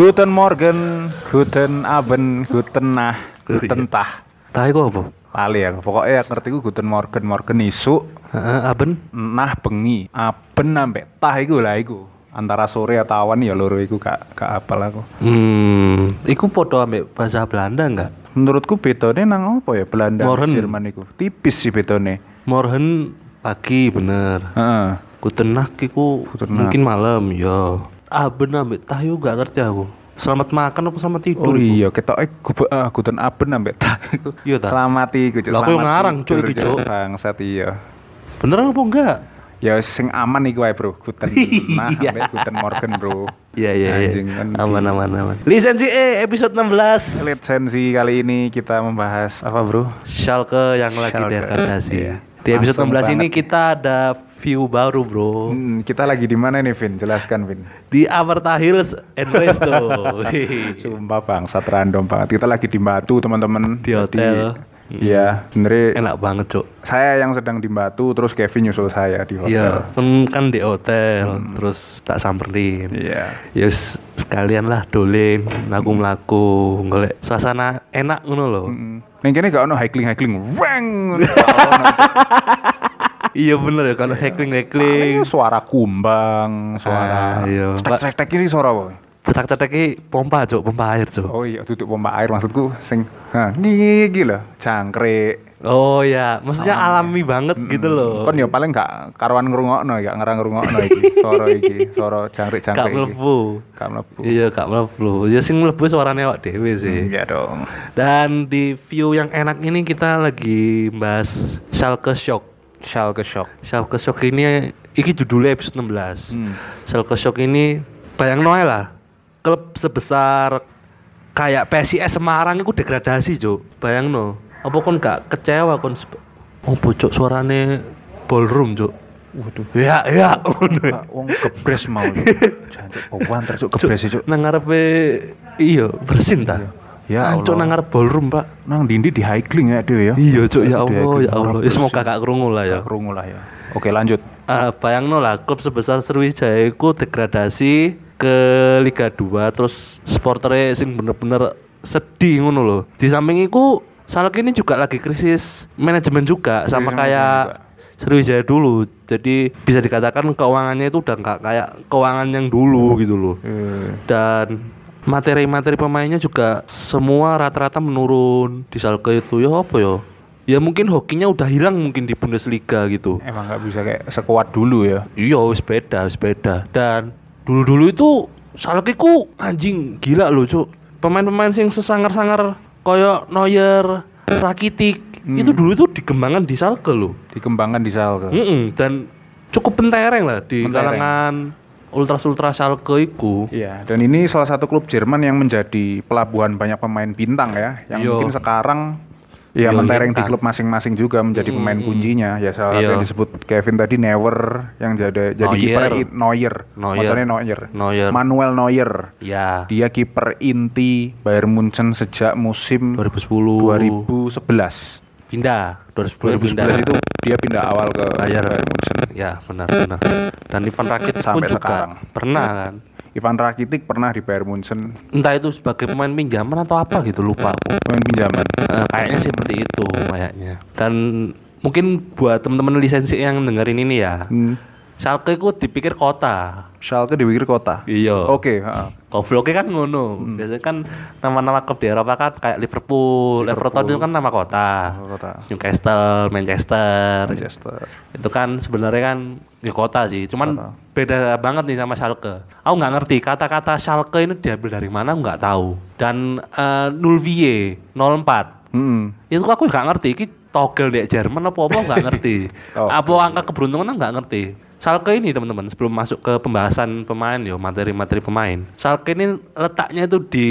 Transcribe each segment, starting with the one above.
Guten Morgen, Guten Abend, Guten Nah, Guten Tah. Tah iku apa? Lali ya, pokoknya ngerti ku Guten Morgen, Morgen isu, Heeh, aben. nah bengi, aben sampai tah iku lah iku. Antara sore atau awan ya loro iku gak gak apal aku. Hmm, iku podo ambek bahasa Belanda enggak? Menurutku bedone nang apa ya Belanda Morgen. Jerman iku. Tipis sih bedone. Morgen pagi bener. Heeh. Iku Guten Nacht. mungkin malam ya. Aben ambek tah yo gak ngerti aku. Selamat makan apa selamat tidur? Oh iya, ketoke gube uh, Guten Abend sampai tah iku. Iya ta? Selamat iku, Cuk. Aku yang ngarang, Cuk, tidur, iki, Cuk. Bangsat iya. Bener apa enggak? Ya sing aman iku wae, Bro. Guten nah Iya. sampai Guten Morgen, Bro. Iya iya iya. kan Aman aman aman. Lisensi E episode 16. Lisensi kali ini kita membahas apa, Bro? Schalke yang lagi degradasi. Iya. Di episode Langsung 16 ini banget. kita ada view baru, Bro. Hmm, kita lagi di mana nih, Vin? Jelaskan, Vin. Di Amarta Hills and Resto. Sumpah bangsat random banget. Kita lagi di Batu, teman-teman. Di Jadi, hotel. Iya, sebenarnya Enak banget, Cuk. saya yang sedang di Batu, terus Kevin nyusul saya di hotel. Iya, kan, kan di hotel, terus tak samperin. Iya. Ya wis, sekalian lah dolen, mlaku-mlaku, golek suasana enak ngono loh. Mm. Ning kene gak ono hiking-hiking. Weng. Iya bener ya kalau heckling-heckling. Paling suara kumbang, suara Ah, iya. Cetek-cetek ini suara apa? Cetak-cetaki pompa, Cuk, pompa air, Cuk. Oh iya, tutup pompa air maksudku sing ha gigi lho, jangkrik. Oh ya, maksudnya Oh, alami banget gitu loh. Kon ya paling gak karuan ngrungokno, gak ngerang ngrungokno iki. Suara iki, suara Gak jangkrik-jangkrik iki. mlebu. Gak mlebu. Iya, gak mlebu. Ya sing mlebu suarane awak dhewe sih. Iya dong. Dan di view yang enak ini kita lagi bahas Schalke Shock. Schalke Shock. Schalke Shock ini iki judulnya episode 16. Hmm. Schalke Shock ini bayang ae lah. Klub sebesar kayak PSIS Semarang itu degradasi, Cuk. Bayang no. Apa kon gak kecewa kon Oh, bocok suarane ballroom, Cuk. Waduh. Ya, ya. wong gebres mau. Jangan oh wanter cuk gebres cuk. Nang ngarepe iya bersin ta. Ya Ancuk Allah. nang ngarep ballroom, Pak. Nang dindi di hiking ya dhewe ya. Iya, Cuk, ya Allah, ya Allah. Ya semoga gak krungu lah ya. Krungu lah ya. Oke, lanjut. Eh bayangno lah klub sebesar Sriwijaya itu degradasi ke Liga 2 terus supporternya sing bener-bener sedih ngono loh. Di samping itu Schalke ini juga lagi krisis manajemen juga sama kayak Sriwijaya dulu. Jadi bisa dikatakan keuangannya itu udah nggak kayak keuangan yang dulu gitu loh. Eh, Dan materi-materi pemainnya juga semua rata-rata menurun di Schalke itu ya apa ya? Ya mungkin hokinya udah hilang mungkin di Bundesliga gitu. emang nggak bisa kayak sekuat dulu ya. Iya, wis beda, wis beda. Dan dulu-dulu itu Schalke ku anjing gila loh, Cuk. Pemain-pemain sing sesangar-sangar koyo Neuer, Rakitic, Hmm. itu dulu itu dikembangkan di Schalke loh. Dikembangkan di Schalke. Mm-mm, dan cukup pentereng lah di Pentereng. kalangan ultras-ultras Schalke iku. Iya, dan ini salah satu klub Jerman yang menjadi pelabuhan banyak pemain bintang ya, yang Iya. mungkin sekarang Iya, mentereng di klub masing-masing juga menjadi pemain mm, kuncinya. Ya salah satu Iya. yang disebut Kevin tadi Neuer yang jadi jadi kiper Neuer. Neuer. Neuer. Neuer. Manuel Neuer. Ya, Dia kiper inti Bayern Munchen sejak musim 2010 2011. Pindah 2010, 2011 pindah. itu dia pindah awal ke Bayern. Bayern Munchen. Ya, benar benar. Dan Ivan Rakitic pun Sampai juga sekarang. pernah kan. Ivan Rakitic pernah di Bayern Munchen Entah itu sebagai pemain pinjaman atau apa gitu lupa aku. pemain pinjaman. Eh, kayaknya seperti itu kayaknya. Dan mungkin buat teman-teman lisensi yang dengerin ini ya, Hmm. Schalke itu dipikir kota. Schalke dipikir kota. Iya. Oke, heeh. Gobloknya kan ngono. Hmm. Biasanya kan nama-nama klub di Eropa kan kayak Liverpool, Everton itu kan nama kota. kota. Newcastle, Manchester. Manchester. Itu kan sebenarnya kan di kota sih. Cuman Kota. beda banget nih sama Schalke. Aku nggak ngerti kata-kata Schalke ini diambil dari mana nggak tahu. Dan eh, Nulvie 04 Hmm. itu aku nggak ngerti iki togel di Jerman apa apa nggak ngerti. Oh. apa angka keberuntungan nggak ngerti. Schalke ini teman-teman sebelum masuk ke pembahasan pemain yo materi-materi pemain. Schalke ini letaknya itu di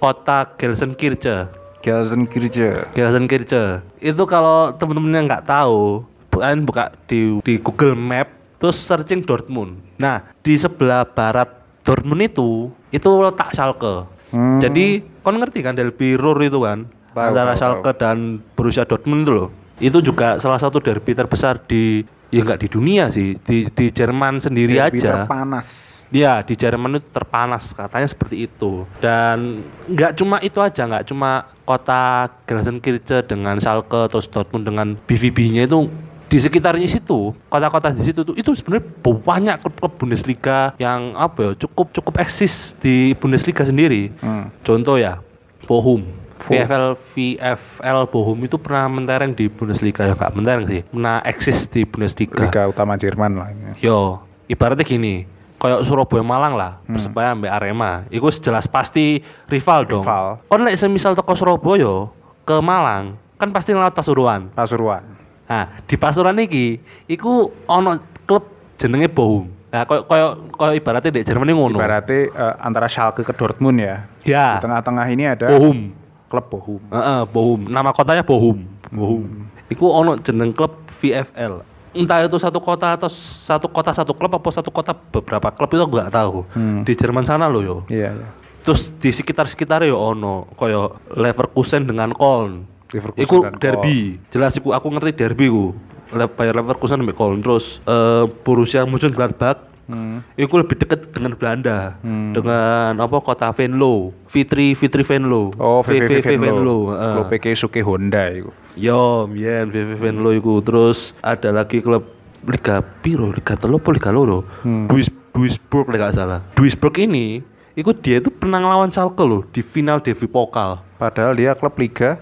kota Gelsenkirchen. Gelsenkirchen. Gelsenkirchen. Itu kalau teman-teman yang nggak tahu kalian buka di di Google Map terus searching Dortmund. Nah di sebelah barat Dortmund itu itu letak Schalke. Hmm. jadi kon ngerti kan derby Ruhr itu kan Tahu, antara tahu, Schalke dan Borussia Dortmund itu loh. Itu juga salah satu derby terbesar di ya enggak di dunia sih, di di Jerman sendiri Derby aja. terpanas. Ya di Jerman itu terpanas katanya seperti itu dan nggak cuma itu aja nggak cuma kota Gelsenkirchen dengan Schalke terus Dortmund dengan BVB-nya itu di sekitarnya situ kota-kota di situ tuh itu sebenarnya banyak klub-klub Bundesliga yang apa ya cukup cukup eksis di Bundesliga sendiri Hmm. contoh ya Bochum Bo- VFL VFL Bochum itu pernah mentereng di Bundesliga ya nggak mentereng sih pernah eksis di Bundesliga Liga utama Jerman lah ini. Yo, ibaratnya gini, kayak Surabaya Malang lah, Hmm. Persebaya ambek Arema. Iku jelas pasti rival dong. Rival. Kon lek semisal teko Surabaya ke Malang, kan pasti lewat Pasuruan. Pasuruan. Nah, di Pasuruan iki iku ono klub jenenge Bochum. Nah, koyo koyo koyo ibaratnya di Jerman ini ngono. Ibaratnya eh, antara Schalke ke Dortmund ya. Ya. Di tengah-tengah ini ada Bochum. Klub Bochum. Heeh, Bochum. Nama kotanya Bochum. Bochum. Iku ono jeneng klub VFL. Entah itu satu kota atau satu kota satu klub apa satu kota beberapa klub itu nggak tahu. Hmm. Di Jerman sana loh yo. Iya, iya. Terus di sekitar-sekitar yo ono koyo Leverkusen dengan Köln. Leverkusen Iku dan derby. Jelas iku aku ngerti derby ku. Le- Bayer Leverkusen sampai Köln. Terus eh, Borussia Mönchengladbach Hmm. Iku lebih dekat dengan Belanda, Hmm. dengan apa kota Venlo, Fitri Fitri Venlo, Oh, VVV Venlo, Venlo. Klub PK Suke Honda itu. Yo, mien VV Venlo iku. Terus ada lagi klub Liga Piro, Liga apa Liga Loro? Hmm. Duis Duisburg lek gak salah. Duisburg ini Iku dia itu pernah ngelawan Schalke loh di final DFB Pokal. Padahal dia klub Liga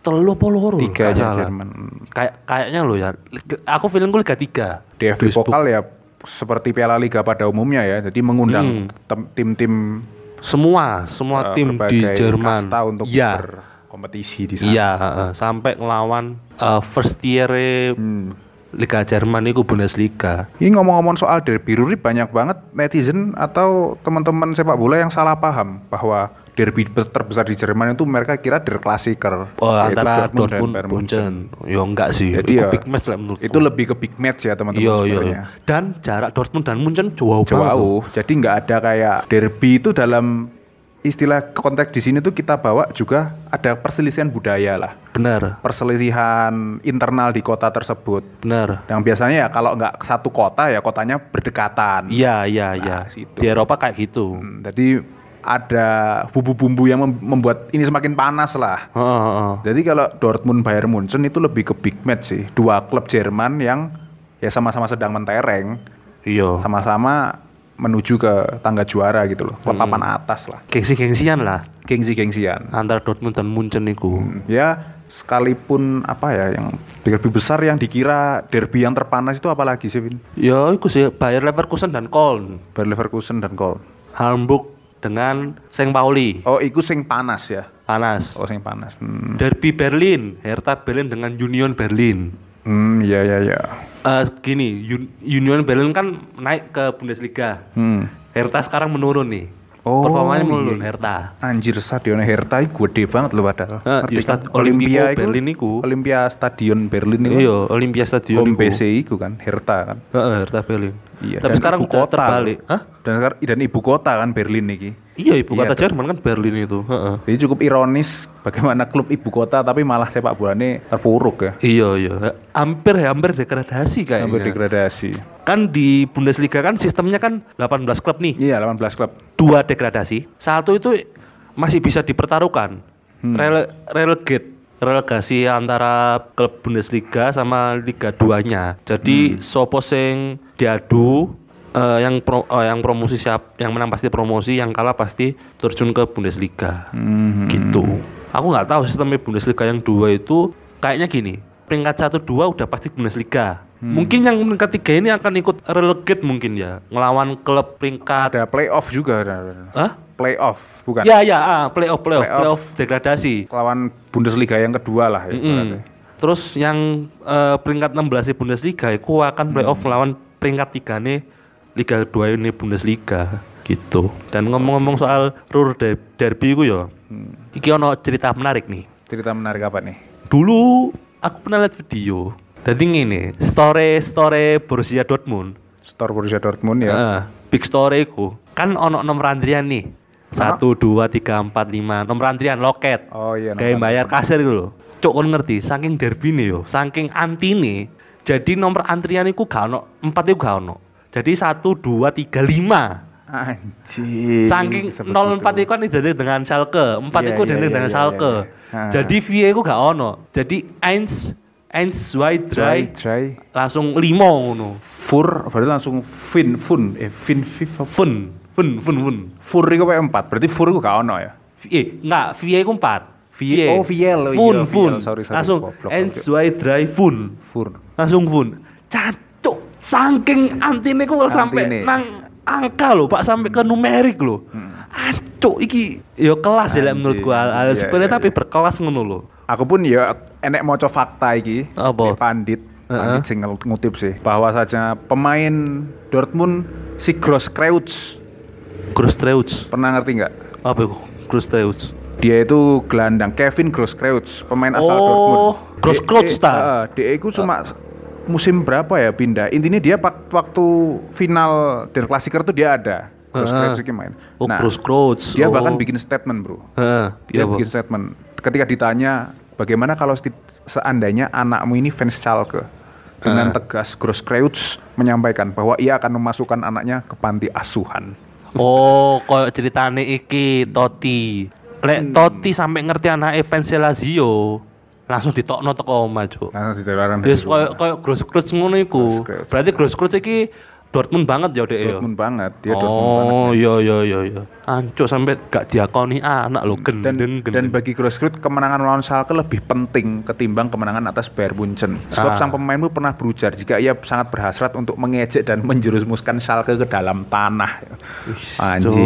Telu apa loro? tiga aja. Jerman. Kayak kayaknya lo ya. Aku feelingku Liga 3. DFB Duisburg. Pokal ya seperti Piala Liga pada umumnya ya. Jadi mengundang Hmm. tim-tim Semua, semua eh, tim di Jerman. kasta untuk Iya. berkompetisi di sana. Iya, sampai ngelawan eh, first year Hmm. Liga Jerman itu Bundesliga. Ini ngomong-ngomong soal derby Ruri banyak banget netizen atau teman-teman sepak bola yang salah paham bahwa derby terbesar di Jerman itu mereka kira der Klassiker Oh, antara dan Dortmund Bayern Munchen. Yo enggak sih. Jadi itu ya, big match lah menurutku. Itu lebih ke big match ya teman-teman iya, sebenarnya. iya. Dan jarak Dortmund dan Munchen jauh, banget. tuh. Jauh, jadi nggak ada kayak derby itu dalam istilah konteks di sini tuh kita bawa juga ada perselisihan budaya lah, Bener, perselisihan internal di kota tersebut. bener. Yang biasanya ya kalau nggak satu kota ya kotanya berdekatan. Iya, iya, iya. Nah. Di Eropa kayak gitu. Hmm, jadi ada bumbu-bumbu yang mem- membuat ini semakin panas lah. Heeh, heeh. Jadi kalau Dortmund Bayern Munchen itu lebih ke big match sih. Dua klub Jerman yang ya sama-sama sedang mentereng, Iya. sama-sama menuju ke tangga juara gitu loh. Klub Hmm. papan atas lah. Gengsi-gengsian lah Gengsi-gengsian. antara Dortmund dan Munchen itu. Hmm, Ya sekalipun apa ya yang derby besar yang dikira derby yang terpanas itu apalagi sih Vin? Ya, itu sih Bayer Leverkusen dan Köln. Bayer Leverkusen dan Köln. Hamburg dengan St. Pauli. Oh, itu sing panas ya. Panas. Oh, sing panas. Hmm, Derby Berlin, Hertha Berlin dengan Union Berlin. hmm iya iya iya. Eh gini, Un- Union Berlin kan naik ke Bundesliga. Hmm. Hertha sekarang menurun nih. Oh, Performanya iya. menurun Hertha. Anjir stadion Hertha itu gede banget loh padahal. Eh, Ngerti ya, kan? stad- Olimpico iku- Berlin iku. Olympia Stadion Berlin itu. Iya, Olympia Stadion Home iku. base iku kan Hertha kan. Heeh, Hertha Berlin. Iya, Tapi dan sekarang ibu kota. terbalik. Hah? Dan sekarang dan ibu kota kan Berlin nih. Iya, ibu Iya, kota tuh. Jerman kan Berlin itu. Heeh. Jadi cukup ironis bagaimana klub ibu kota tapi malah sepak bolanya terpuruk ya. Iya, iya. Hampir hampir degradasi kayaknya. Hampir degradasi. Kan di Bundesliga kan sistemnya kan 18 klub nih. Iya, 18 klub. Dua degradasi, satu itu masih bisa dipertaruhkan. Hmm. Rele- relegate relegasi antara klub Bundesliga sama Liga 2-nya. Jadi Hmm. sopo sing diadu eh, yang pro, eh, yang promosi siap yang menang pasti promosi, yang kalah pasti terjun ke Bundesliga. Hmm. Gitu. Aku nggak tahu sistemnya Bundesliga yang dua itu kayaknya gini. Peringkat satu dua udah pasti Bundesliga. Hmm. Mungkin yang peringkat tiga ini akan ikut relegate mungkin ya, ngelawan klub peringkat. Ada playoff juga. ada-. Hah? Playoff bukan? Ya ya, ah, playoff, playoff, Playoff. playoff, degradasi. Lawan Bundesliga yang kedua lah ya. Mm-mm. ibaratnya. Terus yang eh, peringkat 16 di Bundesliga itu akan playoff Hmm. melawan peringkat 3 nih Liga 2 ini Bundesliga gitu. Dan ngomong-ngomong soal Ruhr Der- Derby itu ya, Hmm. iki ono cerita menarik nih. Cerita menarik apa nih? Dulu aku pernah lihat video. Jadi ngene, story story Borussia Dortmund. Store Borussia Dortmund ya. Heeh, big story ku. Kan ono nomor antrian nih. Satu, dua, tiga, empat, lima. Nomor antrian loket. Oh iya. Kayak bayar kasir gitu loh. Cok kon ngerti, saking derby nih yo, saking anti nih. Jadi nomor antrian itu gak ono, empat itu gak ono. Jadi satu, dua, tiga, lima. Anjing. Saking Seperti 04 itu. kan identik dengan Schalke, 4 Iya, itu identik dengan iya, Schalke. iya, iya. Jadi VA itu gak ono. Jadi 1 1 2 dry, 3 dry. langsung 5 ngono. Fur berarti langsung fin fun eh fin fif Fun, fun, fun, fun. fur itu kayak empat berarti fur itu gak ono ya Eh, enggak, VA itu 4. VA. Oh, VL, Fun, iya, fun. VL, sorry, sorry, Langsung goblok, 1 goblok. 2 3 fun. fur Langsung fun. Cancuk, saking antine ku sampai nang angka loh, Pak, sampai ke numerik loh. Hmm. Ancuk iki yo kelas ya menurut gua hal, hal Anjing, sepele iya, tapi iya. berkelas ngono loh. aku pun ya enek moco fakta iki Apa? Pandit Heeh. pandit sing ngel- ngutip sih bahwa saja pemain Dortmund si Gross Kreutz Grosstreutz. pernah ngerti nggak Apa itu? Grosstreutz. dia itu gelandang Kevin Gross Kreutz pemain asal Oh, Dortmund Gross Kreutz ta? Dia itu cuma musim berapa ya pindah intinya dia waktu final Der Klassiker tuh dia ada Heeh. Kreutz iki main Oh, Grosskreutz. dia oh. bahkan bikin statement bro Heeh, dia iya, bikin statement ketika ditanya bagaimana kalau seandainya anakmu ini fans Schalke dengan Ah. tegas Gross Kreutz menyampaikan bahwa ia akan memasukkan anaknya ke panti asuhan Oh, koyo ceritane iki Totti. Hmm. Lek Totti sampai ngerti anak fans Lazio, langsung ditokno teko oma, Cuk. nah dilarang Wis koyo koyo Grosskreutz ngono iku. Berarti Grosskreutz iki Dortmund banget ya, Dek ya. Dortmund banget dia Dortmund banget Oh, iya iya iya iya. Ancuk sampai gak diakoni anak lo dan, gendeng dan bagi Grosskreutz kemenangan melawan Schalke lebih penting ketimbang kemenangan atas Bayern Munchen sebab Ah. sang pemain itu pernah berujar jika ia sangat berhasrat untuk mengejek dan menjerumuskan Schalke ke dalam tanah Cuk, anjing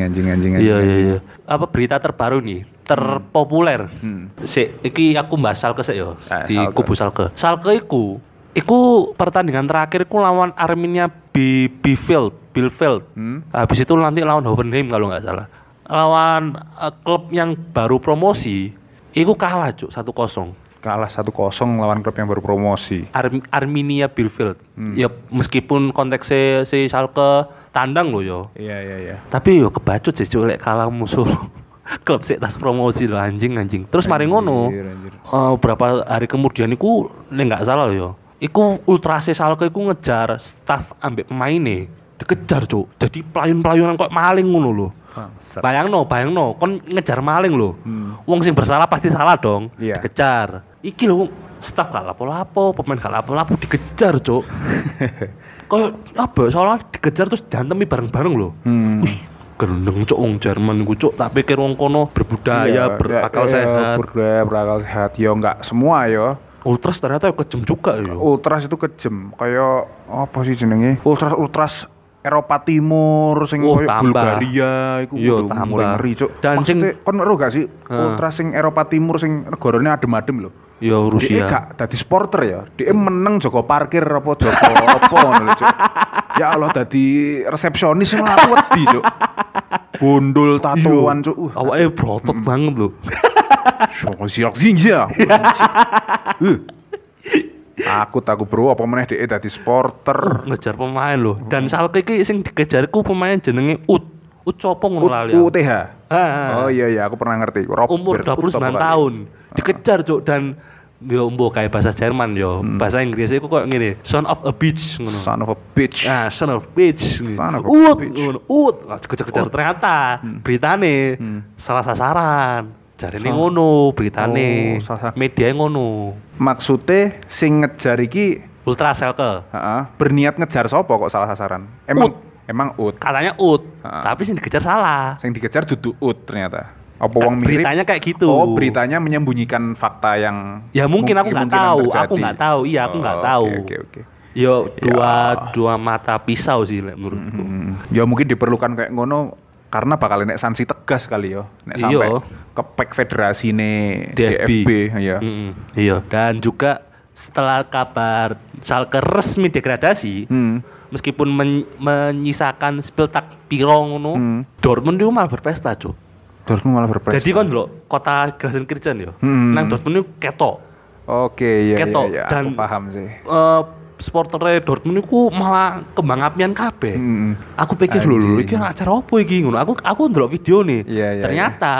anjing anjing anjing Iya iya iya. Apa berita terbaru nih? Terpopuler. Hmm. Si, iki aku bahas Salke sih yo. Ah, di Schalke. kubu Salke. Salke iku iku pertandingan terakhir iku lawan Arminia B Bielefeld, Bielefeld. Hmm. Habis itu nanti lawan Hoffenheim kalau nggak salah. Lawan eh, klub yang baru promosi, iku kalah cuk 1-0. kalah 1-0 lawan klub yang baru promosi Arm- Arminia Bielefeld. Hmm. Ya meskipun konteksnya si Schalke tandang loh yo. iya iya iya Tapi yo kebacut sih cuk lek kalah musuh klub sik tas promosi loh anjing anjing. Terus mari ngono. Anjir, anjir. eh, berapa hari kemudian iku nek nggak salah loh yo. Iku ultrase Schalke iku ngejar staff ambek pemainnya dikejar cuk. Jadi pelayun-pelayunan kok maling ngono. Bangsat. Bayang no, bayang no, kon ngejar maling loh. Hmm. Wong sing bersalah pasti salah dong. Iya. Dikejar. Iki lho staff gak lapo-lapo, pemain gak lapo-lapo dikejar, Cuk. Kayak apa? Soalnya dikejar terus diantemi bareng-bareng loh. Hmm. Wih, gendeng cuk wong Jerman iku cuk, tak pikir wong kono berbudaya, Iya, berakal iya, sehat. berbudaya berakal sehat yo nggak semua yo Ultras ternyata kejem juga ya. ultras itu kejem kayak apa sih jenenge ultras ultras Eropa Timur sing Oh, koyo. Bulgaria iku Iya, udah tambah. ngeri cuk Dan sing- kon ero gak sih Heeh. ultras sing Eropa Timur sing negarane adem-adem lho Ya Dia Rusia. gak dadi supporter ya. Dia meneng Joko parkir apa Joko apa ngono lho, Cuk. Ya Allah dadi resepsionis ngono aku wedi, Cuk. Gundul tatoan, Cuk. Uh, Awake brotot banget loh. siok zinja. Uh. Aku takut bro apa meneh dhek dadi supporter. Ngejar pemain loh. Dan Schalke iki sing dikejarku pemain jenenge Ut. Ut copo ngono lali. aku. UTH. Oh iya iya aku pernah ngerti. Robert umur Ut 29 apa lali? tahun dikejar cuk dan yo mbok kayak bahasa Jerman yo Hmm. bahasa Inggris itu kok ngene son of a bitch ngono Son of a bitch. ah son of bitch Son of a ut bitch. ut Wah, kejar-kejar ternyata Hmm. beritane Hmm. salah sasaran jarine Salah. ngono beritane Oh, media ngono Maksudnya sing ngejar iki ultra selke heeh, berniat ngejar sapa kok salah sasaran? Emang emang ut. katanya ut tapi sing dikejar salah Yang dikejar duduk ut ternyata. Apa wong mirip? beritanya kayak gitu Oh, beritanya menyembunyikan fakta yang ya mungkin aku nggak tahu aku nggak tahu iya aku nggak Oh, tahu Oke, oke. Yo dua Ya. dua mata pisau sih menurutku. Hmm, Ya mungkin diperlukan kayak ngono karena bakal nek sanksi tegas kali ya. Nek sampai Iya. kepek federasi ne DFB. DFB ya. Mm-mm, iya. Dan juga setelah kabar Schalke resmi degradasi, Hmm. meskipun men- menyisakan Spieltag piro ngono, Hmm. Dortmund itu malah berpesta, Cuk. Dortmund malah berprestasi. Jadi kan lho, kota Gelsenkirchen yo. Hmm. Nang Dortmund itu ketok. Oke, iya Ketok, iya, iya. dan- aku paham sih. Eh supporter Dortmund itu malah kembang apian kabeh. Hmm. Aku pikir lho lho iki acara apa iki ngono. Aku aku ndelok video nih. Iya, iya, Ternyata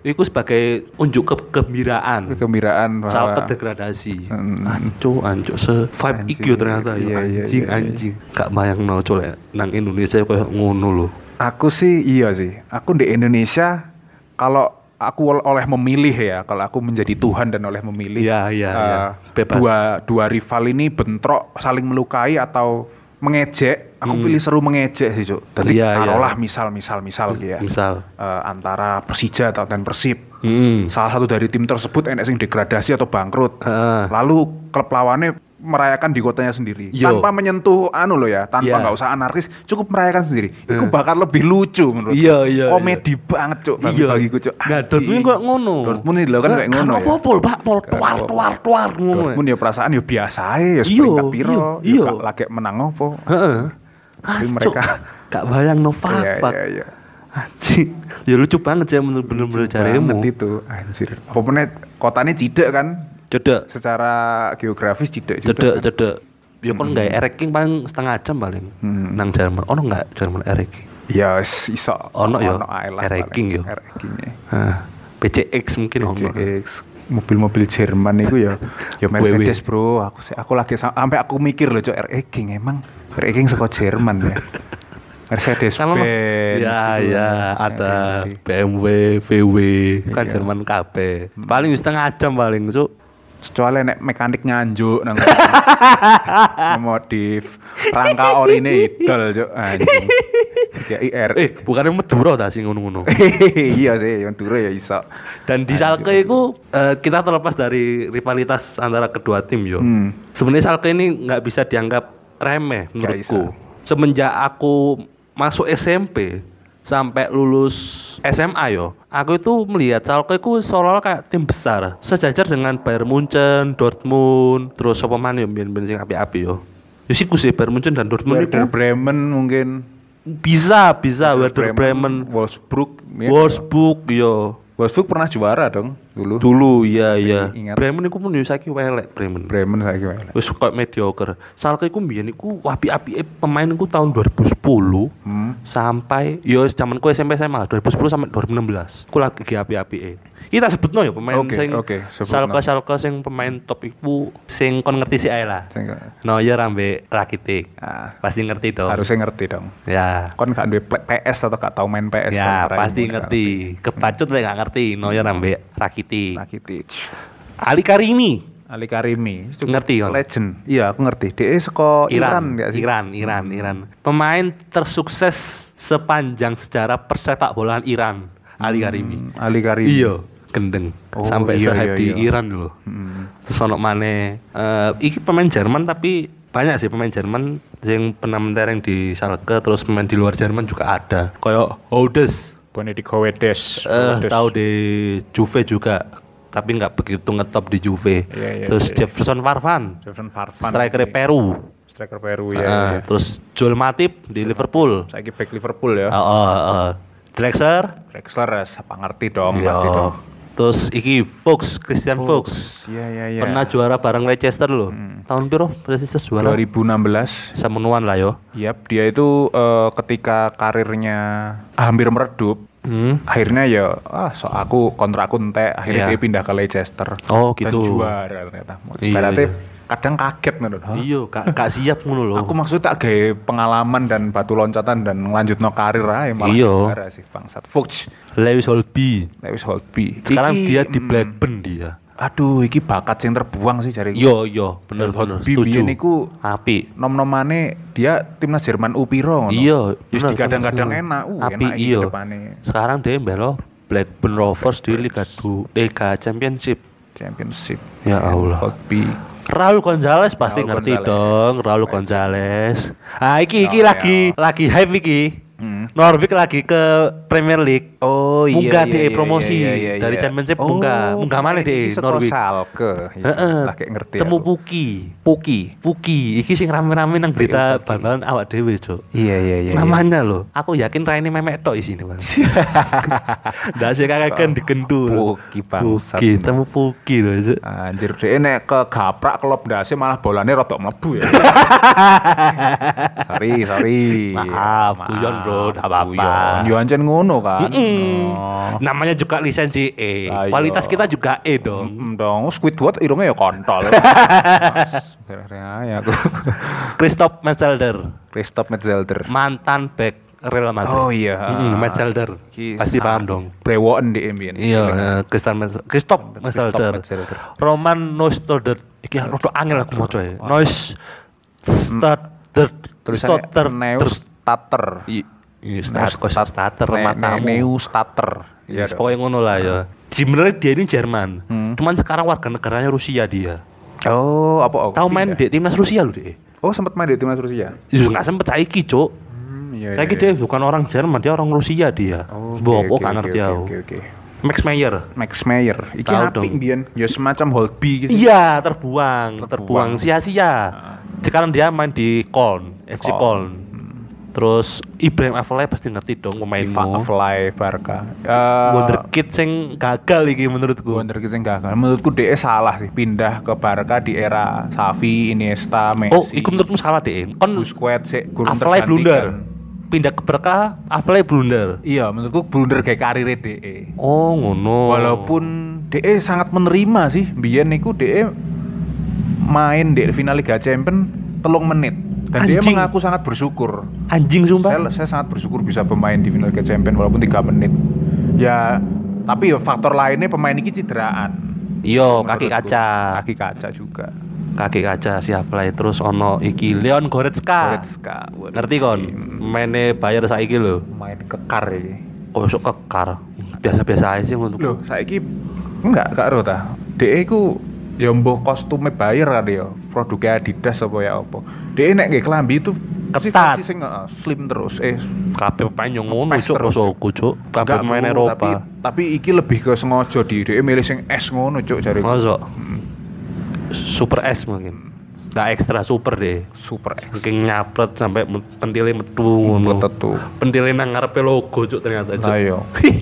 Iku sebagai unjuk kegembiraan. Kegembiraan Schalke degradasi. Hmm. Anco, anco se vibe Anjing. iki yo ternyata yo. Iya, iya, anjing, iya, iya. anjing. Gak bayangno cuk lek nang Indonesia koyo ngono lho. Aku sih iya sih. Aku di Indonesia kalau aku ol- oleh memilih ya, kalau aku menjadi Tuhan dan oleh memilih. Iya, iya, eh, iya. Bebas. Dua dua rival ini bentrok, saling melukai atau mengejek. Aku Hmm. pilih seru mengejek sih, Cuk. Jadi Iya, iya. taruhlah misal misal misal gitu ya. Misal. Eh, antara Persija atau dan Persib. Hmm. Salah satu dari tim tersebut enek sing degradasi atau bangkrut. Heeh. Lalu klub lawannya merayakan di kotanya sendiri Yo. tanpa menyentuh anu loh ya tanpa Iya. nggak usah anarkis cukup merayakan sendiri itu Eh. bakal lebih lucu menurut Iya, iya, komedi banget cuk bagi Iya. bagiku cuk Nah, Dortmund kok ngono. Dortmund ini lho kan kayak ngono ya Apa-apa, Pak, pol tuar tuar tuar ngono. Dortmund ya perasaan ya biasa ya Iya, seperingkat piro iya, ya iya. lagi menang apa Heeh. Tapi Ancuk, mereka- gak bayang no iya fak iya iya Anjing. Ya lucu banget sih bener bener bener Banget itu anjir apa menit kotanya cidek kan Cedek, secara geografis juga cedek, kan. cedek. Ya kan Hmm. nggak Eric King paling setengah jam paling. Hmm. Nang Jerman. Ono nggak Jerman Eric King? ya iso Ono ya, ae lah Eric paling. King yo. Ya. Hah, PCX mungkin ono. PCX mobil-mobil Jerman itu ya ya Mercedes bro aku aku lagi sam- sampai aku mikir loh cok King emang King saka Jerman ya Mercedes Benz ya ya ada. BMW, VW, kan Iya. Jerman KB. Paling setengah jam paling, Cuk. Kecuali nek mekanik nganjuk nang modif rangka orine idol cok anjing kayak IR Eh, bukannya Madura ta sing ngono-ngono. iya sih yang dulu ya iso Dan di. Schalke itu eh, kita terlepas dari rivalitas antara kedua tim yo. hmm. Sebenarnya Schalke ini nggak bisa dianggap remeh menurutku. Semenjak aku masuk SMP sampai lulus SMA yo, aku itu melihat Schalke itu seolah-olah kayak tim besar, sejajar dengan Bayern Munchen, Dortmund, terus apa mana yo ben sing api-api yo. Ya sih sih Bayern Munchen dan Dortmund Werder itu Bremen mungkin bisa bisa Werder Bremen, Wolfsburg ya. Wolfsburg yo. Wolfsburg pernah juara dong dulu Dulu iya iya. Bremen iku pun saiki welek Bremen. Bremen saya gimana Wis kok mediocre. Schalke iku mbiyen iku api-api pemain iku tahun 2010 hmm. sampai yo zamanku SMP SMA 2010 sampai 2016. Iku lagi api-api Kita sebutno ya pemain Oke, sing. Schalke Schalke sing pemain top iku sing kon ngerti sih ae lah. Sing- Neuer ambek Rakitic. ah, Pasti ngerti dong. harusnya ngerti dong Ya. kon gak duwe PS atau gak tau main PS Ya, pasti ngerti. Kebacut lek gak ngerti Neuer ambek Rakitic. Rakitic Ali Karimi. Ali Karimi Itu Ngerti kalau? legend iya aku ngerti dia saka Iran, Iran, sih Iran, Iran, Iran. Pemain tersukses sepanjang sejarah persepak bolaan Iran, Ali Karimi. Hmm, Ali Karimi Iya, gendeng. Oh, Sampai iya, sehype iya, di iya. Iran loh. Hmm. Terus ono maneh eh iki pemain Jerman tapi banyak sih pemain Jerman yang pernah mentereng di Schalke terus pemain di luar Jerman juga ada. Kayak Hodes, Benedict Howedes eh tahu di Juve juga tapi nggak begitu ngetop di Juve. Iya, iya, terus iya. Jefferson Farfan, Jefferson Farfan striker Peru. striker Peru Ah, ya, ya. Terus Joel Matip di Liverpool. saya back Liverpool ya Oh, oh, oh. Drexler. Drexler ya siapa ngerti dong Iya. pasti dong Terus iki Fuchs, Christian Fuchs. iya iya iya Pernah juara bareng Leicester loh. Hmm. Tahun piro Leicester juara? 2016 Semenuan lah yo. Yap, dia itu eh, ketika karirnya hampir meredup, Hmm. akhirnya ya ah so aku kontrakku entek, akhirnya Iya. dia pindah ke Leicester. Oh, Dan gitu. juara ternyata. Iya, Berarti iya. Kadang kaget. Hah? Iya, gak, gak siap ngono loh. Aku maksudnya tak gawe pengalaman dan batu loncatan dan lanjut no karir aja malah Iya. sih bangsat. Fuchs, Lewis Holby. Lewis Holtby. Sekarang Iki, dia di mm, Blackburn dia. Aduh, iki bakat yang terbuang sih cari. Iya, iya, bener bener. Setuju. biyen iku Api. nom-nomane dia timnas Jerman U-piro ngono. Iya, Terus bener, digadang-gadang bener. enak, uh Api, enak iya. Sekarang dia belo Blackburn Rovers di Liga 2 Liga Championship. Championship. Ya Allah. Holtby. Raul Gonzalez pasti Raul ngerti Gonzalez. dong, Raul. Gonzalez. Ah iki iki Oh, lagi lagi hype iki. Norwich lagi ke Premier League. Oh Munggah deh promosi dari Championship Oh, munggah. Munggah mana deh Norwich. Schalke. Iya, Heeh. Lagi ngerti. Temu aku. Puki. Puki. Puki, iki sing rame-rame nang berita bal-balan awak dhewe, Cuk. Iya iya iya. Namanya loh, aku yakin Raine memek tok isine, Bang. Ndak sih kakek kan digendur. Puki bangsat. Puki, temu Puki loh, Cuk. Anjir deh nek ke gaprak kelop dasi malah bolanya rodok mlebu ya. sorry, sorry. Maaf, guyon bro, Maaf. Gak apa-apa. Yo ancen ngono kan. Mm-mm. Oh. Namanya juga lisensi E. Ayo. Kualitas kita juga E dong. Mm, dong, Squidward irungnya ya kontol. ya aku. Christoph Metzelder, Christoph Metzelder. mantan back Real Madrid. Oh iya. Mm, Metzelder. Pasti paham dong. Brewoken di ambien. Iya, eh, Christian Christoph Metzelder. Roman Neustadter. Iki rada angel aku maca ya. Neustadter. Tulisannya Stotter. Neustater. Iya, Starter, starter matamu. Neustater. Ya, Iya. dong. pokoknya ngono lah ya. Sebenarnya dia ini Jerman. Hmm. Cuman sekarang warga negaranya Rusia dia. Oh, apa? Oh, Tahu main di timnas Rusia loh dia. Oh, sempat main di timnas Rusia. Ya nggak sempet saiki, Cuk. Hmm, iya. Saiki dia bukan orang Jerman, dia orang Rusia dia. Oh, apa gak oke, ngerti oke, aku. Oke, oke. Max Meyer. Max Meyer. Iki apik dong. mbiyen. Ya semacam Holtby gitu. Iya, terbuang, Terbuang. terbuang sia-sia. Ah. Sekarang dia main di Köln, FC Köln. Terus Ibrahim Afellay pasti ngerti dong Iva pemainmu. Fly Barca. Eh, Wonderkid sing gagal iki menurutku. Wonder Kid sing gagal. Menurutku DE salah sih pindah ke Barca di era Xavi, Iniesta, Messi. Oh, iku menurutmu salah deh. Kon Busquets sih gurung Afellay blunder. Pindah ke Berkah, Afellay blunder. Iya, menurutku blunder kayak karir DE. Oh, ngono. Walaupun DE sangat menerima sih, biyen niku DE main di final Liga Champions telung menit. Dan dia Anjing. mengaku sangat bersyukur. anjing sumpah. Saya, saya sangat bersyukur bisa bermain di final Liga Champions walaupun tiga menit. Ya, tapi ya faktor lainnya pemain ini cederaan. Iya, kaki kaca. Kaki kaca juga. Kaki kaca si Afellay terus ono iki Leon Goretzka. Goretzka. Waduh, Ngerti kon? hmm, Mainnya bayar saiki lho. Main kekar ya. Kok besok kekar. Biasa-biasa aja sih menurutku. Loh, saiki enggak gak ero ta. DE ku ya mbah kostume bayar kan ya. Produknya Adidas apa ya apa. DE nek nggih klambi itu pasti Ketat. sing heeh, slim terus. Eh, kabeh pemain yang ngono cuk terus. kosoku cuk. Kabeh pemain Eropa. Tapi, tapi iki lebih ke sengaja di DE milih sing es ngono cuk jare. Masa Hmm, super S mungkin. Nggak ekstra super deh. super. Saking nyapret sampai pentilnya metu ngono. Tetu. Pentilnya nang ngarepe logo cuk ternyata cuk. Lah iya.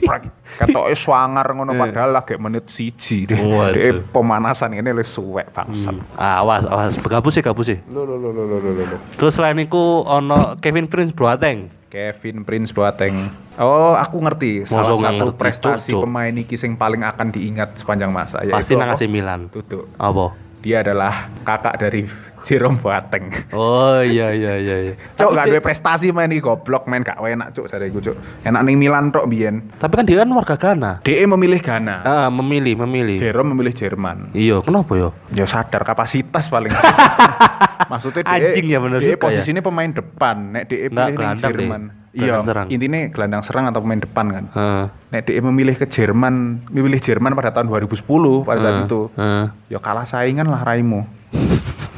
Ketoke swangar ngono Eh. padahal lagi menit siji deh. Waduh. DE pemanasan ini le suwek bangsat. Hmm. Awas, awas, gabus sih, gabus sih. Lo lo lo lo lo lo lo. Terus selain itu ono Kevin Prince Boateng. Kevin Prince Boateng. Oh, aku ngerti. Salah Masa nggak satu ngerti, prestasi Cuk. pemain iki sing paling akan diingat sepanjang masa Pasti yaitu nang? AC Milan. Tutup. Apa? Dia adalah kakak dari Jerome Boateng. Oh iya iya iya. iya. Cuk, gak duwe prestasi main iki goblok main gak enak cuk jariku cuk. Enak ning Milan tok biyen. Tapi kan dia kan warga Ghana. DE memilih Ghana. Ah, memilih, memilih. Jerome memilih Jerman. Iya, kenapa ya? Ya sadar kapasitas paling. Maksudnya DE, Anjing ya bener DE ya. posisinya pemain depan, nek DE pilih gelandang deh. Jerman. Iya, intinya gelandang serang atau pemain depan kan. Heeh. Nek DE memilih ke Jerman, memilih Jerman pada tahun 2010 pada saat heeh, itu. heeh. Ya kalah saingan lah raimu.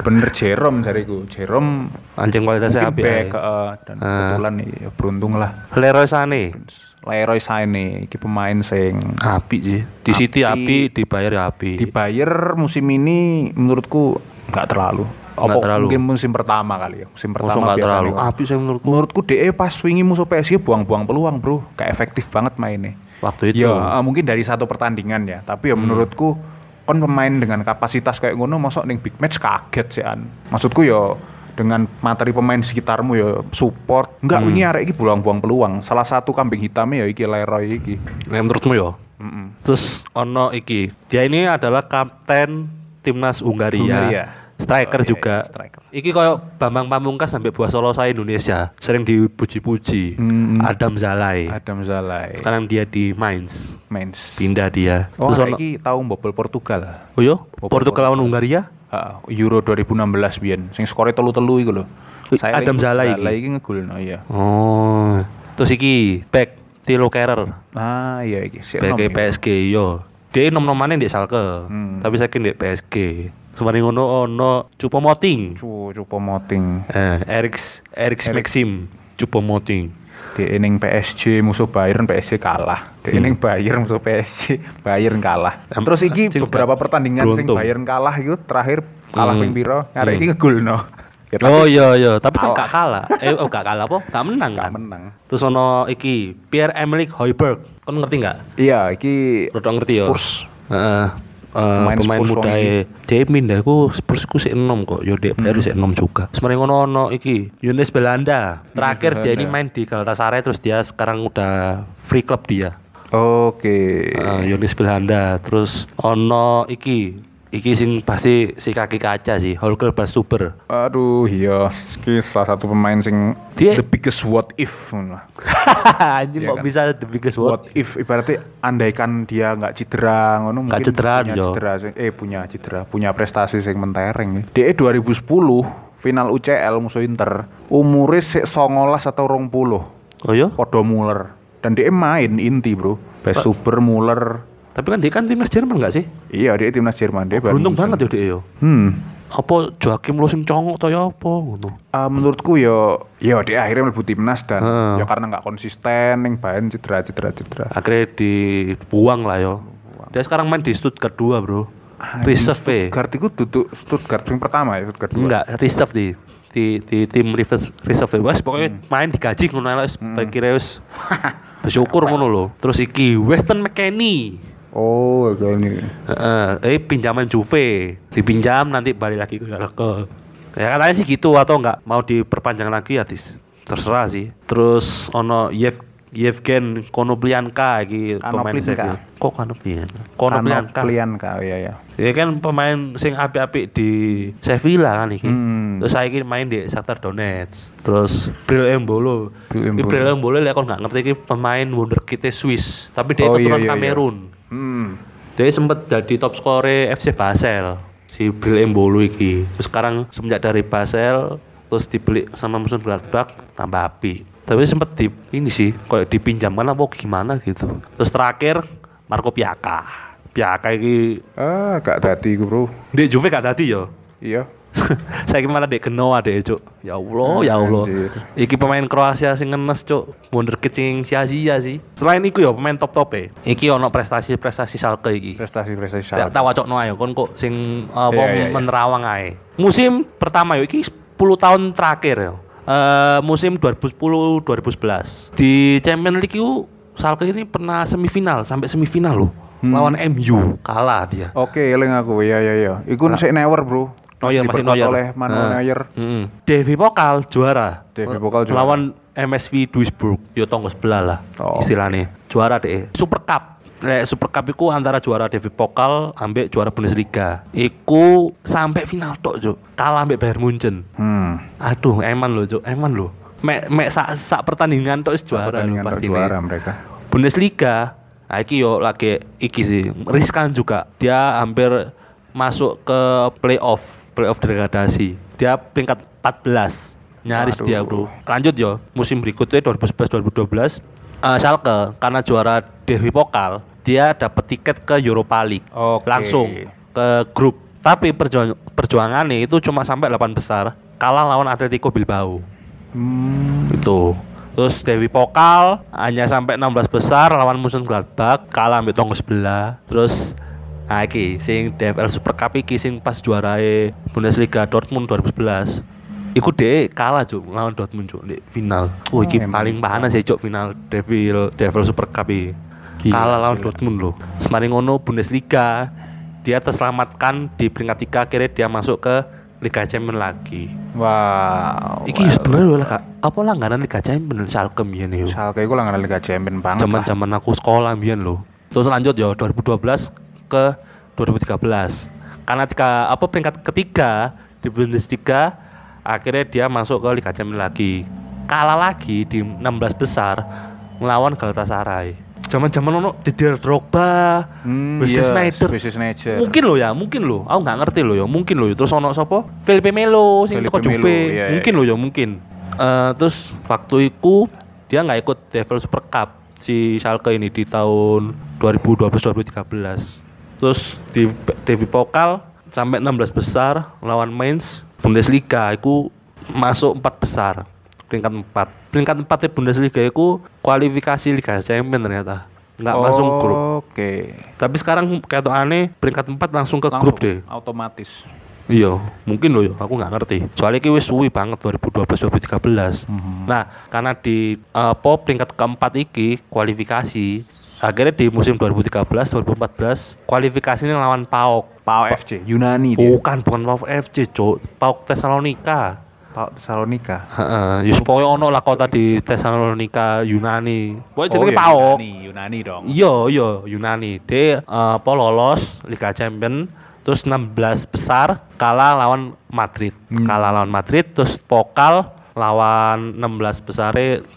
Bener Jerome jariku. Jerome Anjing kualitasnya api. back eh, dan Ah. kebetulan ya beruntung lah. Leroy Sané. Leroy Sané iki pemain sing Api sih. Di City Api. api, dibayar ya api. dibayar musim ini menurutku nggak terlalu. Apa terlalu. mungkin musim pertama kali ya. Musim pertama nggak biasanya terlalu api saya menurutku. Menurutku DE pas wingi musuh PSG buang-buang peluang, Bro. Kayak efektif banget mainnya. Waktu itu. Ya, mungkin dari satu pertandingan ya, tapi ya Hmm. menurutku kon pemain dengan kapasitas kayak ngono masuk ning big match kaget sih an. Maksudku ya dengan materi pemain sekitarmu ya support. Enggak Hmm. wingi arek iki buang-buang peluang. Salah satu kambing hitamnya ya iki Leroy iki. Nah, menurutmu ya? Mm-mm. Terus ono iki. Dia ini adalah kapten timnas Hungaria. Hungaria. Striker Oh, iya, juga. iya, striker. Iki koyo Bambang Pamungkas sampai buah solo saya Indonesia. Sering dipuji-puji. Mm. Adam Zalai. Adam Zalai. Sekarang dia di Mainz. Mainz. Pindah dia. Oh, Terus iki tahu mbobol Portugal. Oh iya? Bobol Portugal lawan Hungaria? Ha, Euro 2016 biyen. Sing skore telu-telu iku lho. Adam Zalai iki? Zalai iki ngegolno iya. Oh. Terus iki back Tilo Kerrer. Ah, iya iki. Sik Back. PSG yo. Dia nom-nomane di Schalke. Hmm. Tapi saya di PSG. Semarin ngono ono Cupo Moting. Cu, cupo moting. Eh, Eriks Erik. Maxim Cupo Moting. Di ning PSG musuh Bayern PSG kalah. Di Hmm. ning Bayern musuh PSG Bayern kalah. Em- Terus iki beberapa pertandingan sing beruntung. Bayern kalah itu terakhir kalah Hmm. ping piro? Arek Hmm. iki ngegolno. Ya, tapi Oh iya iya, tapi kan gak kalah. Eh oh gak kalah apa? Gak menang gak kan. menang. Terus ono iki Pierre Emerick Højbjerg. Kon ngerti nggak? Iya, iki Rodok ngerti ya. Spurs. Heeh. Pemain, pemain Spurs muda dia pindah aku Spurs ku sik enom kok. Yo dia baru sik enom juga. Sebenarnya ngono ono iki. Yunus Belanda. Terakhir dia ini main di Galatasaray terus dia sekarang udah free club dia. Oke. Eh, Yunus Belanda. Terus ono iki iki sing pasti si kaki kaca sih Holger Bastuber Aduh, iya, iki salah satu pemain sing Dia- the biggest what if. anjing Iya kok kan? bisa the biggest What what if ibaratnya andaikan dia nggak cedera ngono mungkin cedera, punya yo. cedera sing- eh punya cedera, punya prestasi sing mentereng. ya. DE 2010 final UCL musuh Inter, umure sik 19 atau 20. oh iya Podo Muller. Dan dia main inti, Bro. Best Super Muller. tapi kan dia kan timnas Jerman nggak sih Iya, dia timnas Jerman. Dia baru beruntung banget ya dia yo Hmm. apa Joakim lo sing congok to ya apa ngono Ah, menurutku ya ya dia akhirnya mlebu timnas dan Heeh. ya karena nggak konsisten ning bahan cedera cedera cedera akhirnya dibuang lah yo dia sekarang main di Stuttgart 2 bro reserve eh. Stuttgart itu duduk Stuttgart yang pertama ya Stuttgart dua. enggak reserve di di, di tim reserve reserve wes pokoknya main digaji ngono ae wis wis bersyukur ngono lho terus iki Weston McKennie oh kayak ini Heeh, eh pinjaman Juve dipinjam nanti balik lagi ke ke ya katanya sih gitu atau enggak mau diperpanjang lagi ya dis, terserah sih terus ono Yev Yevgen Konoplyanka iki pemain. Sevilla. Kok Konoplyanka? Konoplyanka. Konoplyanka ya ya Dia kan pemain sing apik-apik di Sevilla kan iki. Hmm. Terus saiki main di Shakhtar Donetsk. Terus Bril Embolo. Bril Embolo. Lek kon nggak ngerti iki pemain wonderkid Swiss, tapi dia Oh, iya, keturunan iya, iya. Kamerun. Hmm Dia sempat jadi top skore FC Basel si Bril Embolo iki. Terus sekarang semenjak dari Basel terus dibeli sama musuh Gladbach tambah api. Tapi sempat di ini sih kayak dipinjamkan apa gimana gitu. Terus terakhir Marco Piaka. Piaka iki ah gak gue bro di Juve gak tadi yo. iya Saya malah dek Genoa deh, Cuk. Ya Allah, ya Allah. Iki pemain Kroasia sing ngenes, Cuk. Wonderkid sing sia-sia sih. Selain iku ya pemain top-top e. Iki ono prestasi-prestasi Schalke iki. prestasi prestasi Ya tak wacokno ayo kon kok sing apa Iya, iya, iya. menerawang ae. Musim pertama yo iki 10 tahun terakhir yo. Eh musim 2010 2011. Di Champions League itu Schalke ini pernah semifinal sampai semifinal loh. Hmm. Lawan MU kalah dia. oke eling aku ya ya ya iku Nah. sik newer bro Neuer masih Diperkuat Neuer. oleh Manuel Nah. Neuer Mm. Devi Pokal juara. Devi Pokal juara. Lawan MSV Duisburg. Yo tonggo sebelah lah Oh. istilahnya. Juara deh. Super Cup. Lek Super Cup iku antara juara Devi Pokal ambek juara Bundesliga. Iku sampai final tok, Cuk. Kalah ambek Bayern Munchen. hmm Aduh, eman loh, Cuk. Eman loh. Mek mek sak sak pertandingan tok wis juara lho pertandingan pasti juara mereka Bundesliga nah iki yo lagi iki sih riskan juga dia hampir masuk ke playoff playoff degradasi. Dia peringkat 14 nyaris Waduh. dia bro. Lanjut yo. Musim berikutnya 2011 2012 eh, Schalke karena juara Devi Pokal dia dapat tiket ke Europa League. Oke. langsung ke grup. Tapi perjuang perjuangannya itu cuma sampai 8 besar kalah lawan Atletico Bilbao. Hmm. Itu. Terus Dewi Pokal hanya sampai 16 besar lawan musuh Gladbach kalah ambil tonggo sebelah. Terus nah iki sing DFL Super Cup iki sing pas juarae Bundesliga Dortmund 2011 Iku deh kalah cuk lawan Dortmund cuk di final. Oh, iki Oh, emang. paling panas ya cuk final Devil Devil Super Cup iki. Kalah lawan gila. Dortmund loh. Semarin ngono Bundesliga dia terselamatkan di peringkat tiga akhirnya dia masuk ke Liga Champions lagi. wow Iki sebenarnya lho lah kak, apa langganan Liga Champions Schalke mbiyen yo. Schalke iku langganan Liga Champions banget. Zaman-zaman aku sekolah mbiyen lho. Terus lanjut ya 2012 ke 2013. Karena tiga apa peringkat ketiga di Bundesliga akhirnya dia masuk ke Liga Champions lagi. Kalah lagi di 16 besar melawan Galatasaray. Zaman-zaman ono Didier Drogba, Hmm, Wesley iya, Sneijder. Wesley. Mungkin lo ya, mungkin lo. Aku nggak ngerti lo ya, mungkin lo. Terus ono sapa? Felipe Melo sing Felipe teko Melo, Juve. iya, iya. Mungkin lo ya, mungkin. Eh terus waktu itu dia nggak ikut Devil Super Cup si Schalke ini di tahun 2012-2013. Terus di Devi Pokal sampai 16 besar lawan Mainz Bundesliga itu masuk empat besar peringkat 4 peringkat 4 di Bundesliga itu kualifikasi Liga Champions ternyata nggak masuk grup Oke. tapi sekarang kayak tuh aneh peringkat 4 langsung ke Langsung grup deh. Otomatis. Iya, mungkin loh ya, aku nggak ngerti. Soalnya ini wis suwi banget 2012 2013. Mhm. Nah, karena di eh, apa peringkat keempat iki kualifikasi akhirnya di musim 2013 2014 kualifikasinya lawan PAOK PAO FC Yunani dia. bukan bukan PAOK FC cuk PAOK Tesalonika PAO Tesalonika. Heeh, ya supaya ono lah kota di Tesalonika Yunani. Pokoknya jenenge iya, PAOK. Yunani, Yunani dong. Iya, iya Yunani. Dia eh, apa lolos Liga Champion terus 16 besar kalah lawan Madrid. Hmm. Kalah lawan Madrid terus pokal lawan 16 besar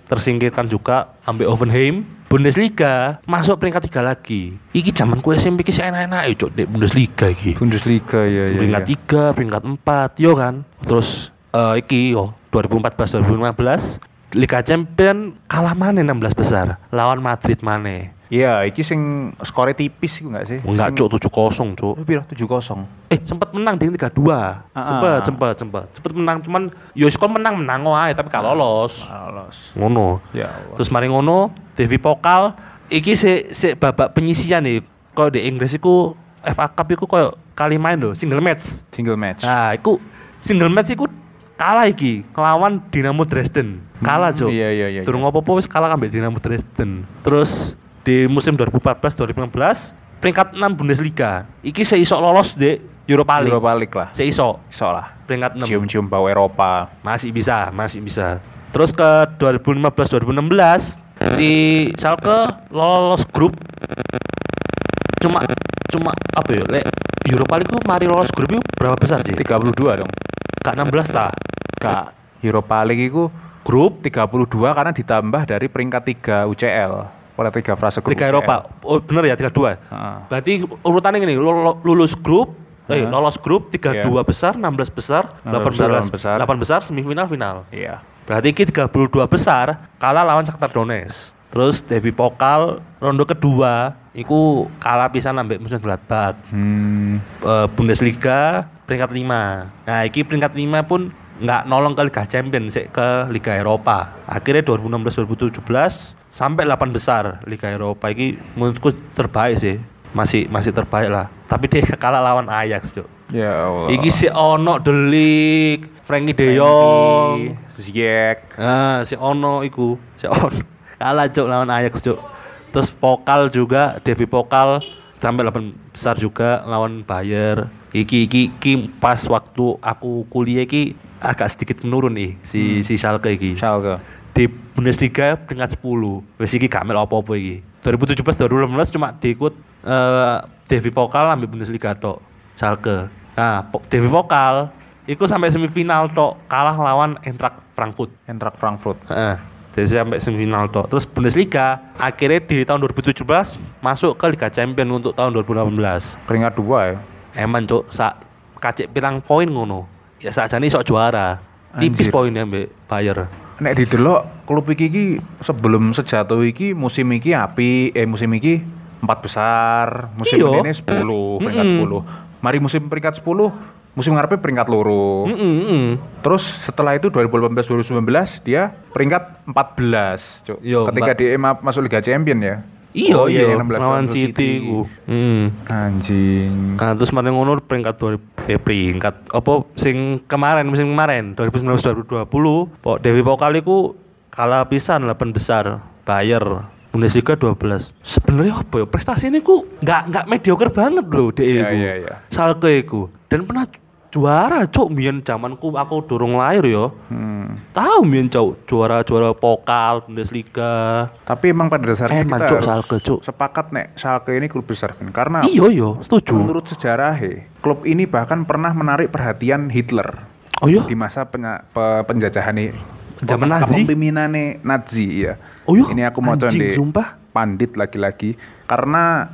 tersingkirkan juga ambil Hoffenheim. Bundesliga masuk peringkat tiga lagi. Iki zaman ku SMP ki sih enak-enak ya, Cuk, Bundesliga iki. Bundesliga ya ya. peringkat ya. tiga, peringkat empat, yo kan. Terus eh, iki yo 2014 2015 Liga Champion kalah mana 16 besar lawan Madrid mana? Iya, iki sing skore tipis iku enggak sih? Enggak cuk 7-0 cuk. Piro 7-0. Eh sempat menang di Liga 2. Ah, Sempat ah. sempat sempat. Sempat menang cuman yo skor menang menang wae tapi gak lolos. Lolos. Ngono. Ya Allah. Terus mari ngono Devi Pokal iki si, si babak penyisian nih. Kalau di Inggris iku FA Cup iku koyo kali main lho, single match. single match. Nah, iku single match iku kalah iki ngelawan Dinamo Dresden. Kalah, Hmm, Cuk. Iya iya iya. Durung apa-apa wis kalah ambek Dinamo Dresden. Terus di musim 2014 2015 peringkat 6 Bundesliga. Iki seiso lolos di Europa League. Europa League lah. Seiso Iso lah. peringkat 6. Cium-cium bau Eropa. Masih bisa, masih bisa. Terus ke 2015 2016 si Schalke lolos grup cuma cuma apa ya lek Europa League mari lolos grup itu berapa besar sih? 32 dong. Kak 16 ta? Kak, Europa League itu grup 32 karena ditambah dari peringkat 3 UCL. Oleh tiga frase grup Liga UCL. Eropa. Oh bener ya 32. Heeh. Berarti urutannya gini, lu- lu- lulus grup, eh Heeh. lolos grup 32 besar, 16 besar, 16 18 besar, besar, 8 8 besar. semifinal final. Iya. Berarti ini 32 besar kalah lawan Shakhtar Donetsk. Terus Devi Pokal ronde kedua iku kalah pisan ambek Mönchengladbach. Hmm. Eh, Bundesliga peringkat 5. Nah, iki peringkat 5 pun nggak nolong ke Liga Champions ke Liga Eropa. Akhirnya 2016 2017 sampai 8 besar Liga Eropa iki menurutku terbaik sih. Masih masih terbaik lah. Tapi dia kalah lawan Ajax, Cuk. Ya Allah. Iki si ono Delik, Frankie De Jong, Ziyech. Ah, si Ono iku, si Ono. Kalah cuk lawan Ajax cuk. Terus Pokal juga, Devi Pokal sampai 8 besar juga lawan Bayer. Iki iki iki pas waktu aku kuliah iki agak sedikit menurun nih si Hmm. si Schalke iki. Schalke. Di Bundesliga peringkat 10. Wis iki gak mel apa-apa iki. 2017 2018 cuma diikut eh Devi Pokal ambil Bundesliga tok. Schalke. Nah, Devi Pokal iku sampai semifinal tok kalah lawan Eintracht Frankfurt. Eintracht Frankfurt. Heeh. Jadi sampai semifinal tok. Terus Bundesliga akhirnya di tahun 2017 masuk ke Liga Champions untuk tahun 2018. Peringkat 2 ya. Eman cuk sak kacik pirang poin ngono. Ya sakjane iso juara. Tipis poinnya mbek Bayer. Nek didelok klub iki iki sebelum sejatuh iki musim iki api eh musim iki empat besar, musim Iya. ini 10, peringkat. 10. Mari musim peringkat 10, musim ngarepe peringkat loro. Heeh, heeh. Terus setelah itu 2018 2019 dia peringkat 14, Cuk. Yo, Ketika dia ma- masuk Liga Champion ya. Iya, Oh, iya, iya, yang 16 lawan lawan City ku. Hmm. Anjing. Nah, terus kemarin ngono peringkat 2000 eh peringkat apa sing kemarin musim kemarin 2019 2020 Pok Dewi Pokal iku kalah pisan 8 besar Bayer Bundesliga 12 sebenarnya apa ya prestasi ini ku nggak nggak mediocre banget loh Iya iku. iya iya. Schalke iku dan pernah juara cuk mbiyen zamanku aku durung lahir yo Hmm. tahu mbiyen cuk juara juara pokal Bundesliga Tapi emang pada dasarnya Emang, kita Cuk, Schalke, Cuk. sepakat nek Schalke ini klub besar Vin. karena iya yo setuju menurut sejarah klub ini bahkan pernah menarik perhatian Hitler oh iya di masa penya- pe- penjajahan nih Zaman Nazi? kepemimpinannya Nazi ya. oh iya Ini aku mau sumpah pandit lagi-lagi karena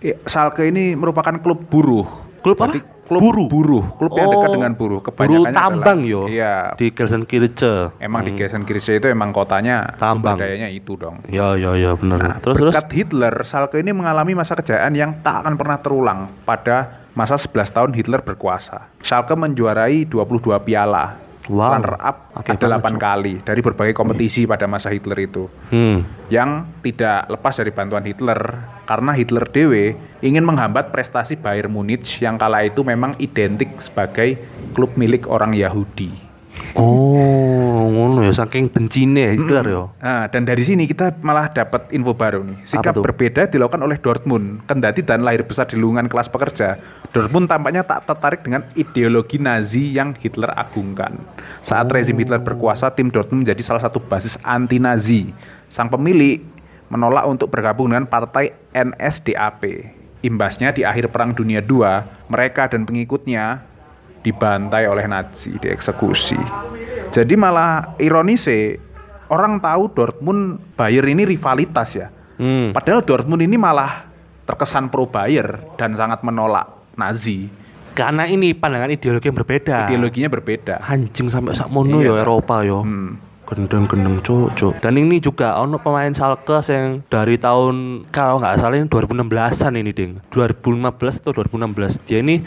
eh, Schalke ini merupakan klub buruh. Klub apa? Klub Buruh? buruh, klub yang dekat Oh, dengan buruh. Buruh Kebanyakannya tambang adalah- yo. Iya. Di Gelsenkirchen. Emang di Hmm. Gelsenkirchen itu emang kotanya Tambang. sumber dayanya itu dong. Ya ya ya benar. Nah, terus terus. berkat Hitler, Schalke ini mengalami masa kejayaan yang tak akan pernah terulang pada masa 11 tahun Hitler berkuasa. Schalke menjuarai 22 piala. Wow. Runner up Oke ada banget, 8 Cuk. kali dari berbagai kompetisi pada masa Hitler itu. Hmm. Yang tidak lepas dari bantuan Hitler karena Hitler dewe ingin menghambat prestasi Bayern Munich yang kala itu memang identik sebagai klub milik orang Yahudi. Oh, ngono ya saking bencine Hitler ya. Nah, dan dari sini kita malah dapat info baru nih. Sikap berbeda dilakukan oleh Dortmund. Kendati dan lahir besar di lingkungan kelas pekerja, Dortmund tampaknya tak tertarik dengan ideologi Nazi yang Hitler agungkan. Saat rezim Hitler berkuasa, tim Dortmund menjadi salah satu basis anti-Nazi. Sang pemilik menolak untuk bergabung dengan partai NSDAP. Imbasnya di akhir Perang Dunia II, mereka dan pengikutnya dibantai oleh Nazi, dieksekusi. Jadi malah ironis orang tahu Dortmund Bayer ini rivalitas ya. Hmm. Padahal Dortmund ini malah terkesan pro Bayer dan sangat menolak Nazi. Karena ini pandangan ideologi yang berbeda. Ideologinya berbeda. Anjing sampai sak mono Iya. ya Eropa yo. Hmm. Gendeng-gendeng cuk. Dan ini juga ono pemain Schalke yang dari tahun kalau nggak salah ini 2016-an ini ding. 2015 atau 2016 dia ini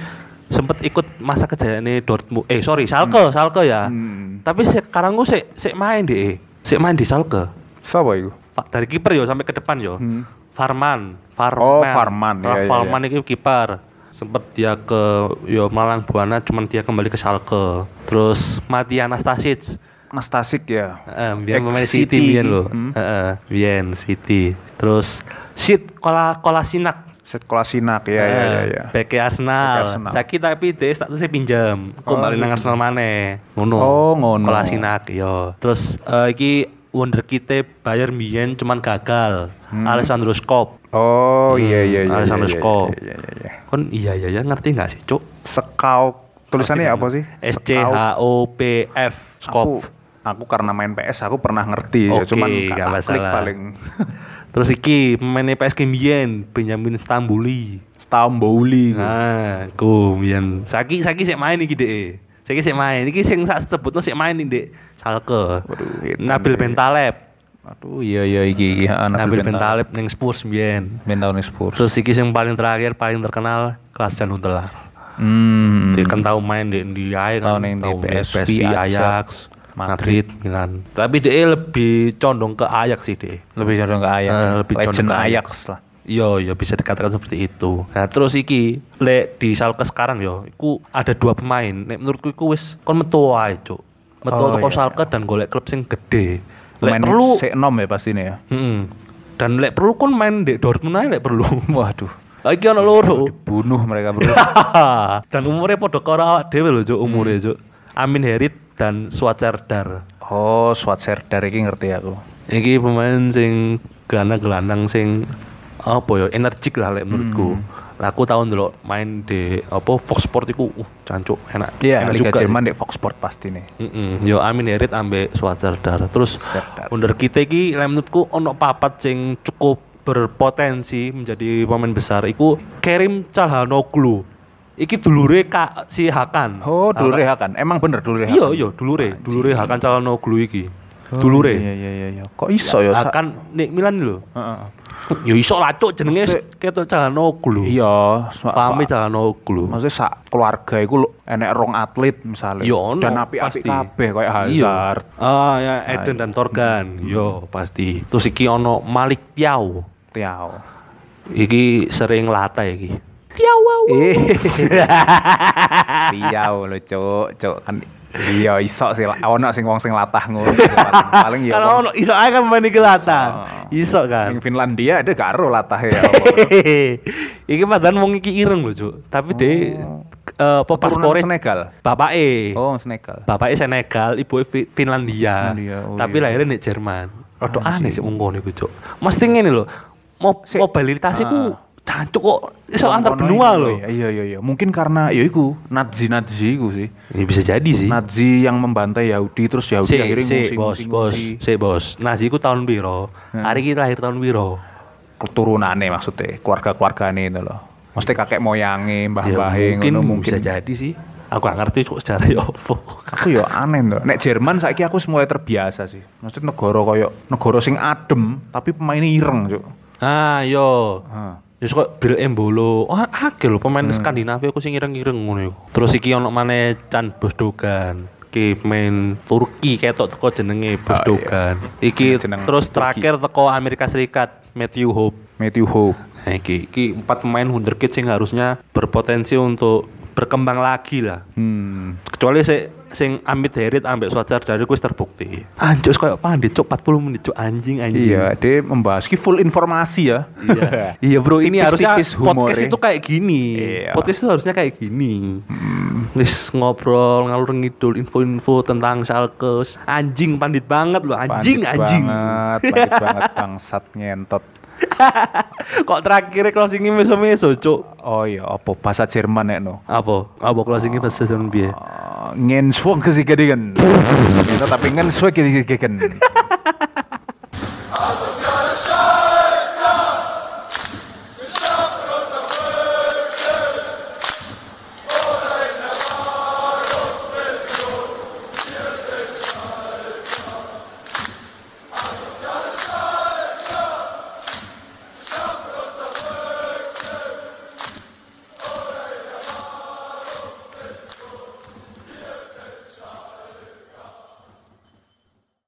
sempat ikut masa kejayaan Dortmund. Eh sorry Schalke, Schalke ya. Hmm. Tapi sekarang gue sik sik main deh. Sik main di Schalke. Siapa itu? Dari kiper yo sampai ke depan yo. Hmm. Farman, Farman. Oh, Farman, iya, Farman itu kiper. Sempet dia ke yo Malang Buana cuman dia kembali ke Schalke. Terus Mati Anastasic. Nastasik ya. Heeh, biar pemain City. City biyen lho. Hmm. City. Terus Sid Kola Kolasinak. Set Kolasinak ya ya ya. ya. Bek Arsenal. Arsenal. Saiki tapi dia statusnya pinjam. Kok Oh, balik nang gitu. Arsenal maneh. Ngono. Oh, ngono. Kolasinak yo. Terus eh, iki wonderkid Bayern Mien cuman gagal. Hmm. Alessandro Skop. Oh Hmm, iya iya iya. Alessandro iya, iya, Skop. Iya iya iya. Kon iya iya ya ngerti nggak sih, Cuk? Scout tulisannya apa sih? S C H O P F Aku, Skop. aku karena main PS aku pernah ngerti ya, Oke, cuman tak klik paling Terus iki pemain PSG Mien Benjamin Stambuli. Stambouli. Nah, ku Mien. Saiki saiki sik main iki Dek. Saiki sik main. Iki sing sak sebutno sik main iki, Dek. Schalke. Waduh, hitam Nabil deh. Bentaleb. Aduh iya iya iki iki ha, Nabil Bentaleb ning Spurs Mien. Bentaleb Spurs. Terus iki sing paling terakhir paling terkenal Klaas Jan Huntelaar. Hmm. Dia kan tahu main di di Ajax Tahu kan, ning di tahu main PSV, PSV, Ajax, Ajax, Madrid, Milan. Tapi dia lebih condong ke Ajax sih dia. lebih condong ke Ajax. Eh, lebih condong Legend ke Ajax. Lah. Iya, ya bisa dikatakan seperti itu. Nah, terus iki lek di Schalke sekarang yo, iku ada dua pemain. Nek menurutku iku wis kon metu wae, Cuk. Metu Oh, iya, Schalke dan golek klub sing gede. Lek Pemain perlu sik enom ya pasti ini ya. Mm-mm. Dan lek perlu kon main di Dortmund ae lek perlu. Waduh. Iki ana loro. Bunuh mereka bro. dan umurnya podo karo awak dhewe lho, Cuk, umure, Cuk. Amin Herit dan Swatserdar. oh, Swatserdar iki ngerti aku. Iki pemain sing gelandang-gelandang sing apa ya energik lah lek menurutku. Hmm. Lah aku tahun dulu main di apa Fox Sport iku uh cancuk enak. Iya, enak Liga juga Jerman di Fox Sport pasti nih. sih. Mm-mm. Yo Amin Herit ambek Swatserdar. Terus under kita iki lek menurutku ono papat sing cukup berpotensi menjadi pemain besar iku Kerim Calhanoglu. Iki dulure Kak si Hakan. Oh, dulure Hakan. Emang bener dulure Iya, Hakan? iya, dulure, dulure Hakan Calhanoglu iki. Oh, dulure. Iya iya iya iya. Kok iso ya? Hakan nek Milan lho. Heeh. Ya iso lah cuk jenenge ketok Calhanoglu. Iya, sa- Pahami sa- Calhanoglu. Maksudnya sak keluarga iku enek rong atlet misalnya. Yo, ono, Dan api-api kabeh kayak Iya. Hazard. Ah ya Eden dan iya. Torgan. Yo pasti. Terus iki ono Malik Tiau. Tiao. Iki sering latah iki. Tiau. Eh. Tiao lo, Cuk, Cuk. Kan iya iso sih ono sing wong sing latah ngono. Paling ya. Kalau wong- ono iso ae kan main iki latah. Oh. Iso kan. Ning Finlandia ada gak ero latah ya. iki padahal wong iki ireng lho, Cuk. Tapi de Oh. eh apa paspore Senegal. bapake. Oh, Senegal. Bapaknya Senegal, ibu Finlandia. Finlandia, oh tapi iya. lahirnya di Jerman. Rada Ah, aneh sih. sih ungkon iku, Cuk. Mesti ngene lho. Mobilitas iku Ah. Cancuk kok iso antar benua iku, lho. Iya iya iya iya. Mungkin karena ya iku Nazi-Nazi iku sih. Ya bisa jadi sih. Nazi yang membantai Yahudi terus Yahudi Si, akhirnya si, ngungsi, bos, bos, si, bos. Nazi ku tahun piro? Hmm. Hari kita lahir tahun piro? keturunannya maksudnya keluarga-keluargane itu loh. Mesti kakek moyange, mbah Ya, bahe mungkin, ngono bisa jadi sih. Aku gak ngerti kok sejarah ya apa. Aku ya aneh loh. Nek Jerman saiki aku mulai terbiasa sih. Maksudnya negara koyo negara sing adem tapi pemainnya ireng, Cuk. ah, yo. Hah. Ya kok Bill Embolo. Oh, akeh lho pemain Hmm. Skandinavia aku sing ireng-ireng ngono iku. Terus iki ono maneh Chan Bosdogan. Iki main Turki ketok teko jenenge Bosdogan. Iki Jeneng terus Turki. terakhir teko Amerika Serikat Matthew Hope. Matthew Hope. Nah, iki iki empat pemain wonderkid sing harusnya berpotensi untuk berkembang lagi lah. Hmm. Kecuali sing sing Amit Herit ambek Swajar dari wis terbukti. Anjuk koyo pandit cuk 40 menit cuk anjing anjing. Iya, dia membahas ki full informasi ya. Iya. Iya bro, ini harusnya Tipis-tipis humor podcast itu kayak gini. Iya. Podcast itu harusnya kayak gini. Hmm. Wis ngobrol ngalur ngidul info-info tentang Schalke. Anjing pandit banget loh, anjing Pandit anjing. banget, pandit banget bangsat ngentot. Kok terakhir closingnya meso-meso, cuk. Oh iya, apa bahasa Jerman nek no? Apa? Apa closing ini bahasa Jerman piye? Ah, Ngenswong kesigedigen. Kita tapi kesi kesigedigen.